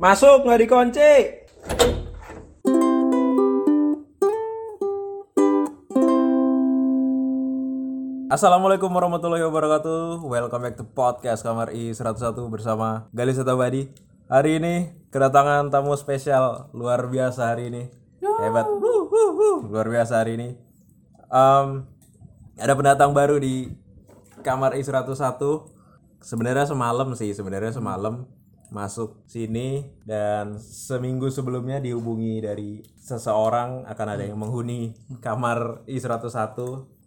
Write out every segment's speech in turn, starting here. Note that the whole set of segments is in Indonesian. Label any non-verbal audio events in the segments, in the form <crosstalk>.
Masuk nggak dikunci. Assalamualaikum warahmatullahi wabarakatuh. Welcome back to podcast Kamar I 101 bersama Gali Setabadi. Hari ini kedatangan tamu spesial luar biasa hari ini. Hebat. Luar biasa hari ini. Em, ada pendatang baru di Kamar I 101. Sebenarnya semalam sih, sebenarnya semalam masuk sini dan seminggu sebelumnya dihubungi dari seseorang akan ada yang menghuni kamar I101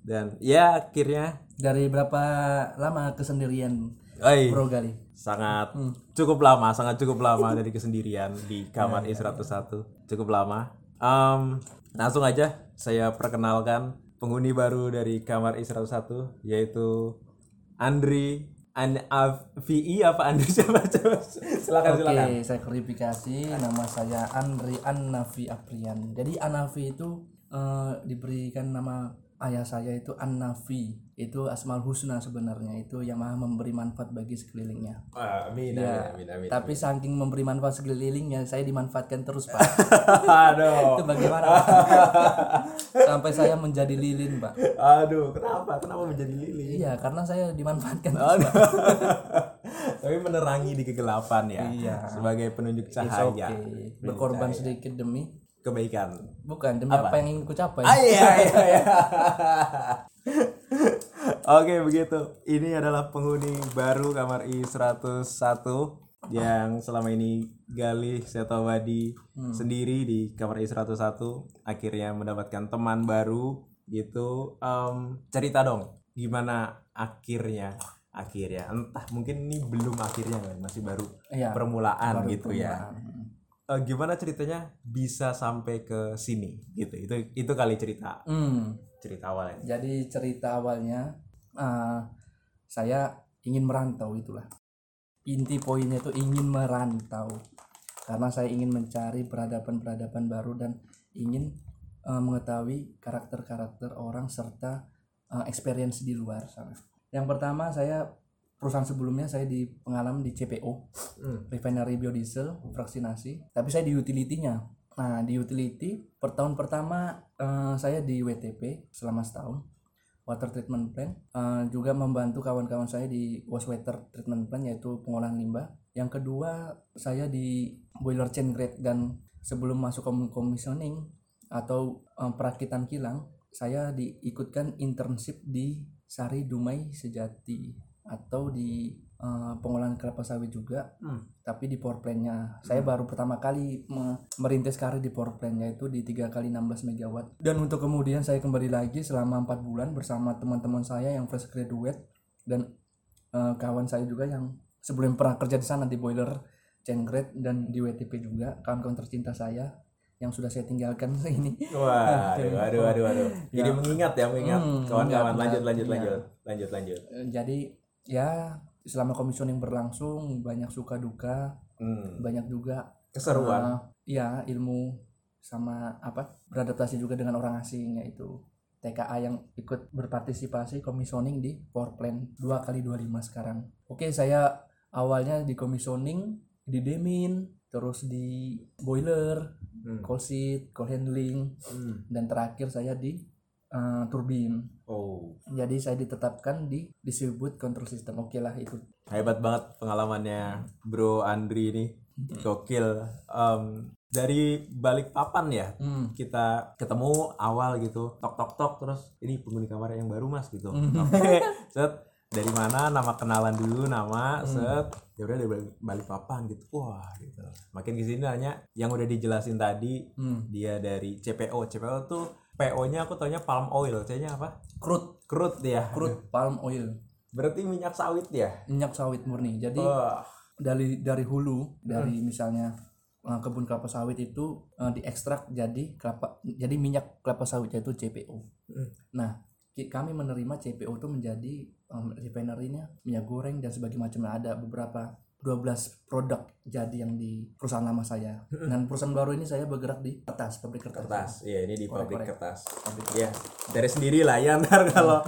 dan ya akhirnya Dari berapa lama kesendirian oi, Bro Gali? sangat cukup lama, sangat cukup lama dari kesendirian di kamar I101. Cukup lama. Em, langsung aja saya perkenalkan penghuni baru dari kamar I101 yaitu Andri An VI apa Andri siapa <laughs> coba silakan silakan. Oke, saya klarifikasi. Nama saya Andri Annafi Aprian. Jadi Anafi itu eh, diberikan nama ayah saya itu Annafi. Itu Asmaul Husna sebenarnya. Itu yang maha memberi manfaat bagi sekelilingnya. Wah, amin, Ya, amin, amin, amin. Tapi saking memberi manfaat sekelilingnya, saya dimanfaatkan terus, Pak. <laughs> Aduh. itu bagaimana? Pak? <laughs> Sampai saya menjadi lilin, Pak. Aduh, kenapa? Kenapa menjadi lilin? Iya, karena saya dimanfaatkan. Aduh. <laughs> Tapi menerangi di kegelapan ya. Iya. Sebagai penunjuk cahaya. berkorban sedikit demi Kebaikan. bukan demi apa, yang ingin ku capai. Ah, iya, iya, iya. <laughs> Oke, begitu. Ini adalah penghuni baru kamar I101 yang selama ini Galih Setowadi sendiri di kamar I101 akhirnya mendapatkan teman baru gitu. Em, cerita dong, gimana akhirnya? Akhirnya, entah mungkin ini belum akhirnya kan, masih baru Iya, permulaan baru gitu ya. Eh, gimana ceritanya bisa sampai ke sini gitu itu itu kali cerita Hmm, cerita awalnya jadi cerita awalnya eh, saya ingin merantau itulah. Inti poinnya itu ingin merantau. Karena saya ingin mencari peradaban-peradaban baru dan ingin eh, mengetahui karakter-karakter orang serta eh, experience di luar sana. Yang pertama saya perusahaan sebelumnya saya di pengalaman di CPO Hmm. refinery biodiesel vaksinasi tapi saya di utility-nya. Nah di utility per tahun pertama eh, saya di WTP selama setahun water treatment plant. Eh, juga membantu kawan-kawan saya di wastewater treatment plant yaitu pengolahan limbah. Yang kedua saya di boiler chain grade dan sebelum masuk commissioning atau eh, perakitan kilang saya diikutkan internship di Sari Dumai Sejati atau di eh, pengolahan kelapa sawit juga Hmm. tapi di power plant-nya saya baru pertama kali me- merintis karir di power plant yaitu di 3 kali 16 megawatt dan untuk kemudian saya kembali lagi selama empat bulan bersama teman-teman saya yang fresh graduate dan eh, kawan saya juga yang sebelum pernah kerja di sana di boiler grade dan di WTP juga kawan-kawan tercinta saya yang sudah saya tinggalkan <laughs> ini Wah, aduh, <laughs> aduh, aduh, aduh. Jadi mengingat ya, mengingat Hmm, kawan-kawan. ingat, Lanjut, lanjut, iya. lanjut, lanjut, lanjut. Eh, jadi ya selama komisioning berlangsung banyak suka duka Hmm. banyak juga Keseruan. Uh, iya ilmu sama apa beradaptasi juga dengan orang asing yaitu TKA yang ikut berpartisipasi komisioning di power plant 2 kali 25 sekarang. Oke, saya awalnya di komisioning di demin, terus di boiler, Hmm. coal sheet, coal handling, Hmm. dan terakhir saya di uh, turbin. Oh, Jadi saya ditetapkan di distribute control system. Oke lah itu. hebat banget pengalamannya Bro Andri ini. Gokil. Em, dari balik papan ya, Hmm. kita ketemu awal gitu tok tok tok terus ini penghuni kamar yang baru mas gitu Hmm. oke <laughs> set dari mana nama kenalan dulu nama Hmm. set ya udah dari balik, balik papan gitu wah gitu makin ke sini nanya yang udah dijelasin tadi Hmm. dia dari CPO CPO tuh PO nya aku taunya palm oil C nya apa? Crude, crude ya crude palm oil, berarti minyak sawit ya? Minyak sawit murni. Jadi wah. dari dari hulu dari misalnya uh, kebun kelapa sawit itu uh, diekstrak jadi kelapa jadi minyak kelapa sawit yaitu CPO. Hmm. Nah kami menerima CPO itu menjadi um, refinery-nya minyak goreng dan sebagainya macamnya. Ada beberapa 12 produk jadi yang di perusahaan lama saya. Dan perusahaan baru ini saya bergerak di kertas, pabrik kertas. kertas iya ini di pabrik kertas Pabrik ya dari sendiri lah ya <laughs> ntar kalau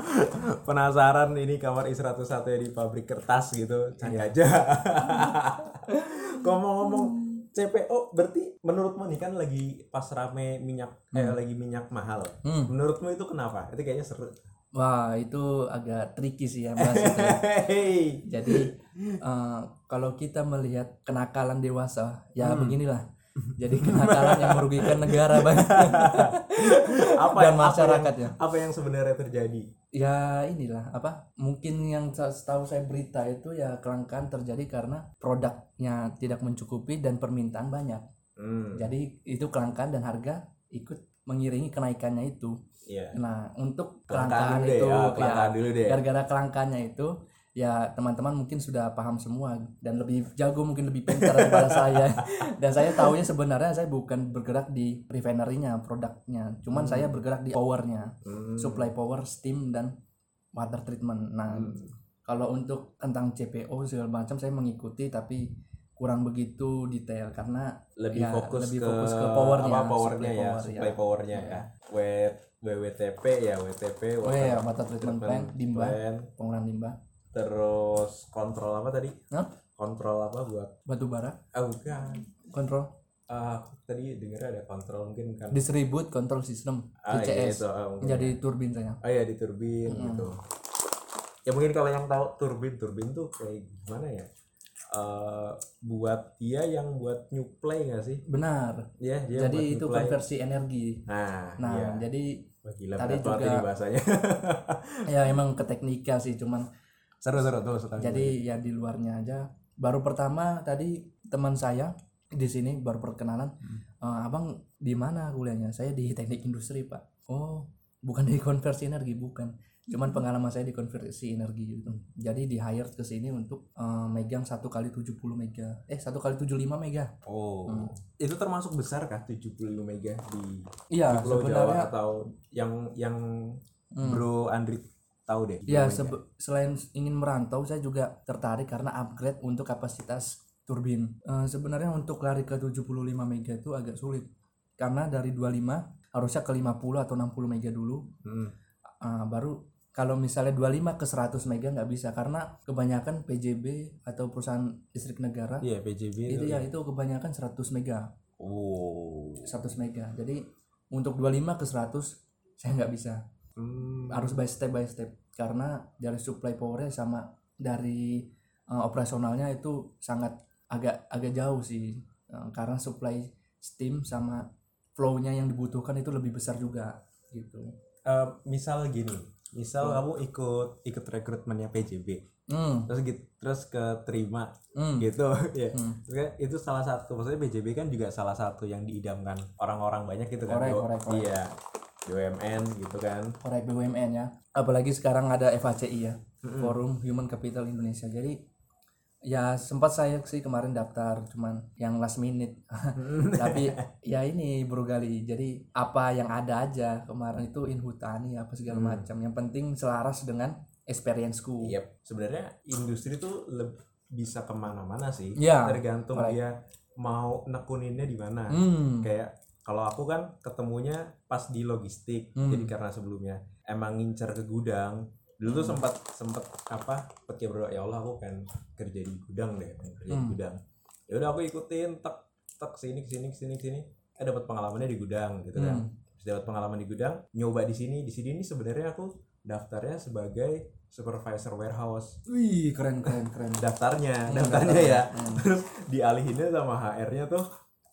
penasaran ini kamar I101 ya di pabrik kertas gitu cari aja <laughs> ngomong-ngomong CPO berarti menurutmu nih kan lagi pas rame minyak eh lagi minyak mahal. Hmm. Menurutmu itu kenapa? Itu kayaknya seru. Wah itu agak tricky sih ya bahas itu. ya. Jadi eh, kalau kita melihat kenakalan dewasa, ya beginilah. Jadi kenakalan yang merugikan negara banyak <laughs> apa dan yang- masyarakatnya. Apa yang sebenarnya terjadi? Ya inilah apa? Mungkin yang setahu saya berita itu ya kelangkaan terjadi karena produknya tidak mencukupi dan permintaan banyak. Hmm. Jadi itu kelangkaan dan harga ikut mengiringi kenaikannya itu. Iya. Nah untuk Kelangkaan kelangkaan dulu deh, itu ya, ya kelangkaan dulu deh. gara-gara kelangkaannya itu ya teman-teman mungkin sudah paham semua dan lebih jago mungkin lebih pintar daripada <laughs> saya dan saya tahunya sebenarnya saya bukan bergerak di refinery-nya produknya cuman saya bergerak di powernya Hmm. supply power steam dan water treatment nah kalau untuk tentang CPO segala macam saya mengikuti tapi kurang begitu detail karena lebih ya, fokus lebih ke, fokus ke powernya, apa powernya supply ya power, supply ya. powernya ya. W WWTP ya WTP oh ya water treatment plant limbah terus kontrol apa tadi? Hah? kontrol apa buat? Batu bara. Ah bukan. Kontrol. Ah, aku tadi dengar ada kontrol mungkin kan. Distribute control system ah iya DCS itu ah, mungkin. jadi turbin saya. Oh iya di turbin gitu. Ya mungkin kalau yang tahu turbin turbin tuh kayak gimana ya Eh buat dia yang buat nyuplai nggak sih? Benar. Ya dia jadi buat itu konversi energi. Nah, nah iya. jadi Wah, gila tadi juga- bahasanya. <laughs> Ya emang ke teknika sih cuman seru seru tuh seru. jadi ya di luarnya aja. Baru pertama tadi teman saya di sini baru perkenalan "Eh, abang di mana kuliahnya? Saya di teknik industri pak. Oh bukan di konversi energi bukan cuman pengalaman saya di konversi energi gitu jadi di hire ke sini untuk eh, megang satu kali 70 mega eh satu kali 75 mega Oh, Hmm. itu termasuk besar kah 75 mega di, iya Pulau sebenarnya Jawa atau yang yang Hmm. Bro Andri tahu deh? Ya, 75 mega? sebe- selain ingin merantau, saya juga tertarik karena upgrade untuk kapasitas turbin. Eh, sebenarnya untuk lari ke 75 mega itu agak sulit. Karena dari 25 harusnya ke 50 atau 60 mega dulu. Hmm. Eh, baru kalau misalnya 25 ke 100 mega nggak bisa karena kebanyakan PJB atau perusahaan listrik negara Iya PJB itu itu. ya itu kebanyakan 100 mega. Oh. 100 mega. Jadi untuk 25 ke 100 saya nggak bisa. Hmm. harus by step by step karena dari supply powernya sama dari uh, operasionalnya itu sangat agak agak jauh sih Uh, karena supply steam sama flow-nya yang dibutuhkan itu lebih besar juga gitu. Eh, misal gini, misal kamu ikut ikut rekrutmennya PJB, Hmm, terus gitu, terus keterima hmm, gitu, <laughs> ya. Hmm. Terus kan itu salah satu, maksudnya PJB kan juga salah satu yang diidamkan orang-orang banyak gitu kan. Korek, Bo- korek, korek. Iya. BUMN gitu kan. korek BUMN ya. Apalagi sekarang ada FHCI ya, Forum Human Capital Indonesia. Jadi ya sempat saya sih kemarin daftar cuman yang last minute <laughs> tapi ya ini Bro Gali jadi apa yang ada aja kemarin itu inhutani apa segala macam yang penting selaras dengan experienceku Yep. Sebenarnya industri tuh bisa ke mana-mana sih. Iya, Tergantung correct. dia mau nekuninnya di mana. hmm Kayak kalau aku kan ketemunya pas di logistik. Hmm. Jadi karena sebelumnya emang ngincer ke gudang. Dulu Hmm. tuh sempat sempat apa? Kayak berdoa ya Allah aku kan kerja di gudang deh, pengen kerja di Hmm. gudang. Ya udah aku ikutin tek tek sini sini sini sini. Eh dapat pengalamannya di gudang gitu kan. Hmm. Terus dapat pengalaman di gudang, nyoba di sini. Di sini ini sebenarnya aku daftarnya sebagai supervisor warehouse wih keren keren keren daftarnya Hmm, daftarnya ya Hmm. terus dialihinnya sama HR-nya tuh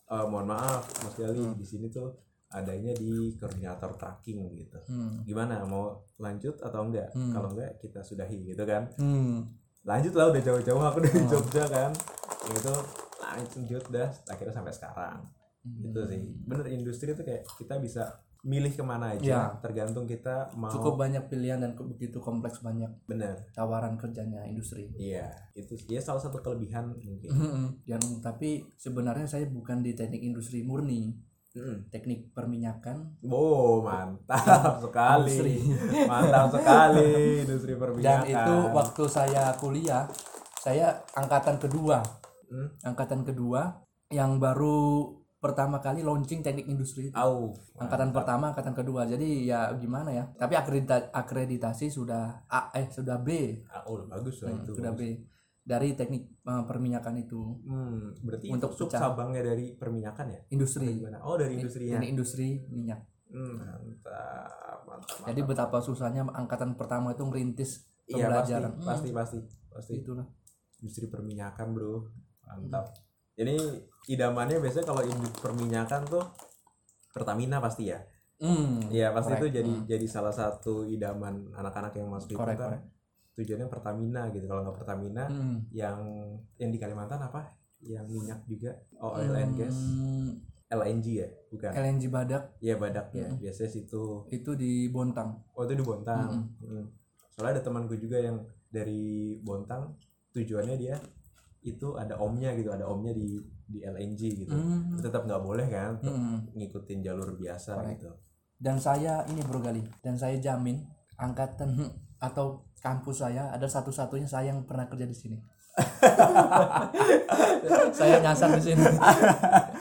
eh, mohon maaf Mas Gali Hmm. di sini tuh adanya di koordinator tracking gitu. Hmm. gimana? Mau lanjut atau enggak? Hmm. kalau enggak kita sudahi gitu kan. Hmm. lanjut lah udah jauh-jauh aku dari Hmm. Jogja kan. Itu lanjut dah akhirnya sampai sekarang. Gitu Hmm. sih. Bener industri itu kayak kita bisa milih ke mana aja. Ya. tergantung kita mau cukup banyak pilihan dan begitu kompleks banyak bener. tawaran kerjanya industri. Iya. Itu ya salah satu kelebihan mungkin. Yang tapi sebenarnya saya bukan di teknik industri murni Mm. teknik perminyakan Oh mantap sekali, Industri. mantap sekali industri dan perminyakan. itu waktu saya kuliah saya angkatan kedua Hmm? angkatan kedua yang baru pertama kali launching teknik industri itu. Au, angkatan pertama angkatan kedua jadi ya gimana ya tapi akredita- akreditasi sudah A eh sudah B Ah, oh bagus lah Hmm, itu. sudah B dari teknik eh, perminyakan itu Hmm, berarti Untuk pecah. cabangnya dari perminyakan ya? industri Gimana? Oh dari industrinya. ini industri minyak Hmm, mantap, mantap, jadi mantap. betapa susahnya angkatan pertama itu ngerintis Iya pasti, Hmm, pasti, pasti, pasti. itulah Industri perminyakan bro, mantap. Hmm. Ini idamannya biasanya kalau industri perminyakan tuh Pertamina pasti ya. Hmm, Iya pasti correct. itu jadi Hmm. jadi salah satu idaman anak-anak yang masuk itu Correct, kan correct. Tujuannya Pertamina gitu. Kalau nggak Pertamina, Hmm. yang yang di Kalimantan apa? Yang minyak juga, oh, oil and gas, Hmm, LNG ya, bukan? LNG Badak Iya badak ya, Mm-mm. biasanya situ. itu di Bontang Oh itu di Bontang. Mm-mm. Hmm. Soalnya ada temanku juga yang dari Bontang, tujuannya dia itu ada omnya gitu, ada omnya di di LNG gitu. Hmm. Tetap nggak boleh kan, Hmm. ngikutin jalur biasa Correct. gitu. dan saya ini bro Gali dan saya jamin angkatan atau kampus saya ada satu-satunya saya yang pernah kerja di sini. <laughs> Saya nyasar di sini.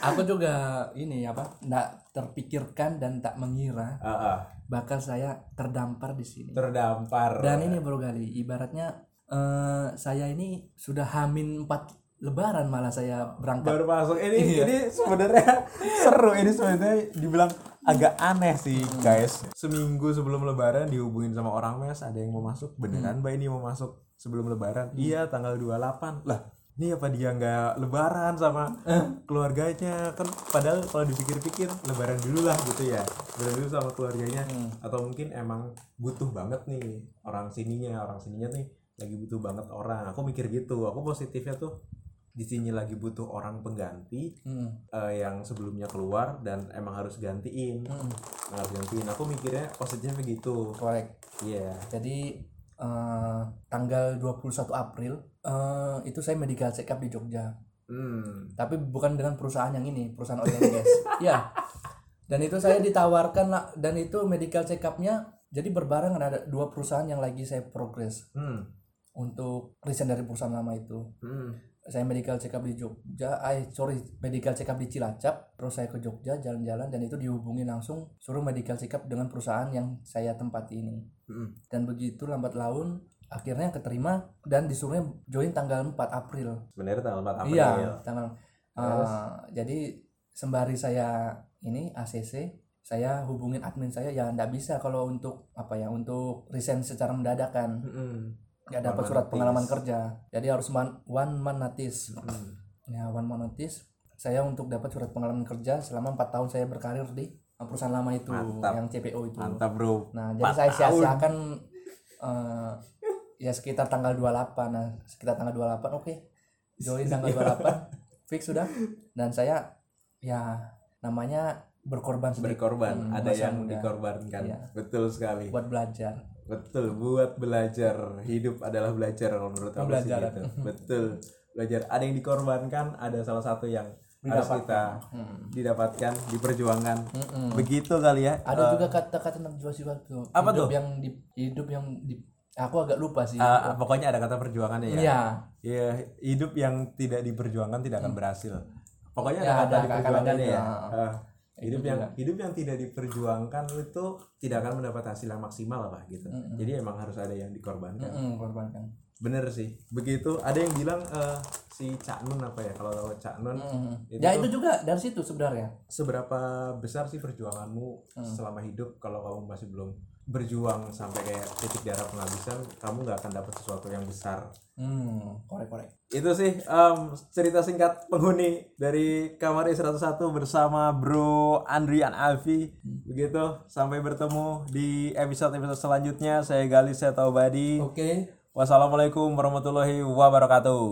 Aku juga ini apa nggak terpikirkan dan tak mengira Ah, ah, bakal saya terdampar di sini. Terdampar. dan ini bro Gali ibaratnya eh, saya ini sudah hamin 4 lebaran malah saya berangkat. Baru masuk. Ini Iya. ini sebenarnya <laughs> seru. Ini sebenarnya dibilang agak aneh sih guys. Seminggu sebelum lebaran dihubungin sama orang mes ada yang mau masuk? Beneran mbak ini mau masuk sebelum lebaran? Iya tanggal 28 lah ini apa dia nggak lebaran sama keluarganya? Kan padahal kalau dipikir-pikir lebaran dulu lah gitu ya. Lebaran dulu sama keluarganya. Atau mungkin emang butuh banget nih orang sininya orang sininya nih lagi butuh banget orang. Aku mikir gitu. Aku positifnya tuh di sini lagi butuh orang pengganti Hmm. eh, yang sebelumnya keluar dan emang harus gantiin Hmm. Emang harus gantiin aku mikirnya positifnya begitu correct iya Jadi eh, tanggal 21 April eh, itu saya medical check up di Jogja. hmm Tapi bukan dengan perusahaan yang ini, perusahaan oil and gas. <laughs> ya. Dan itu saya ditawarkan lah dan itu medical check up-nya jadi berbarengan ada dua perusahaan yang lagi saya progres hmm untuk resign dari perusahaan lama itu. hmm Saya medical check up di Jogja, eh sorry, medical check up di Cilacap, terus saya ke Jogja jalan-jalan dan itu dihubungi langsung suruh medical check up dengan perusahaan yang saya tempati ini. hmm. dan begitu lambat laun akhirnya keterima dan disuruhnya join tanggal 4 April. sebenarnya tanggal 4 April Iya, tanggal Terus? uh, jadi sembari saya ini ACC saya hubungin admin saya ya nggak bisa kalau untuk apa ya untuk resign secara mendadak kan Hmm. Nggak dapat surat notice. pengalaman kerja jadi harus man- one man notice Hmm. ya one man notice saya untuk dapat surat pengalaman kerja selama empat tahun saya berkarir di perusahaan lama itu Mantap. yang CPO itu mantap bro Nah, jadi saya sia-siakan eh, ya sekitar tanggal 28. Nah, sekitar tanggal 28 oke. Join tanggal <laughs> 28 fix sudah. Dan saya ya namanya berkorban sedikit berkorban Hmm, ada yang muda. dikorbankan Iya. betul sekali buat belajar. Betul buat belajar hidup adalah belajar kalau menurut aku sih gitu betul belajar ada yang dikorbankan ada salah satu yang harus kita Hmm. didapatkan diperjuangkan Mm-mm. begitu kali ya Ada juga kata-kata Najwa Shihab tuh. Apa hidup tuh? yang di hidup yang di aku agak lupa sih. Eh, pokoknya ada kata perjuangannya ya Iya. ya hidup yang tidak diperjuangkan tidak akan berhasil pokoknya Ya, ada kata itu, ya ah. Hidup Itu yang hidup yang tidak diperjuangkan itu tidak akan mendapat hasil yang maksimal apa gitu Mm-mm. jadi emang harus ada yang dikorbankan Mm-mm, korbankan. bener sih begitu ada yang bilang eh, si Cak Nun apa ya kalau tahu Cak Nun Mm-mm. Itu Ya itu juga dari situ sebenarnya. seberapa besar sih perjuanganmu Hmm. selama hidup kalau kamu masih belum berjuang sampai kayak titik darah penghabisan kamu nggak akan dapat sesuatu yang besar. Hmm, korek-korek. itu sih em, cerita singkat penghuni dari kamar I101 bersama Bro Andrian Alfi. Begitu sampai bertemu di episode-episode selanjutnya. Saya Galis Setaubadi Oke. wassalamualaikum warahmatullahi wabarakatuh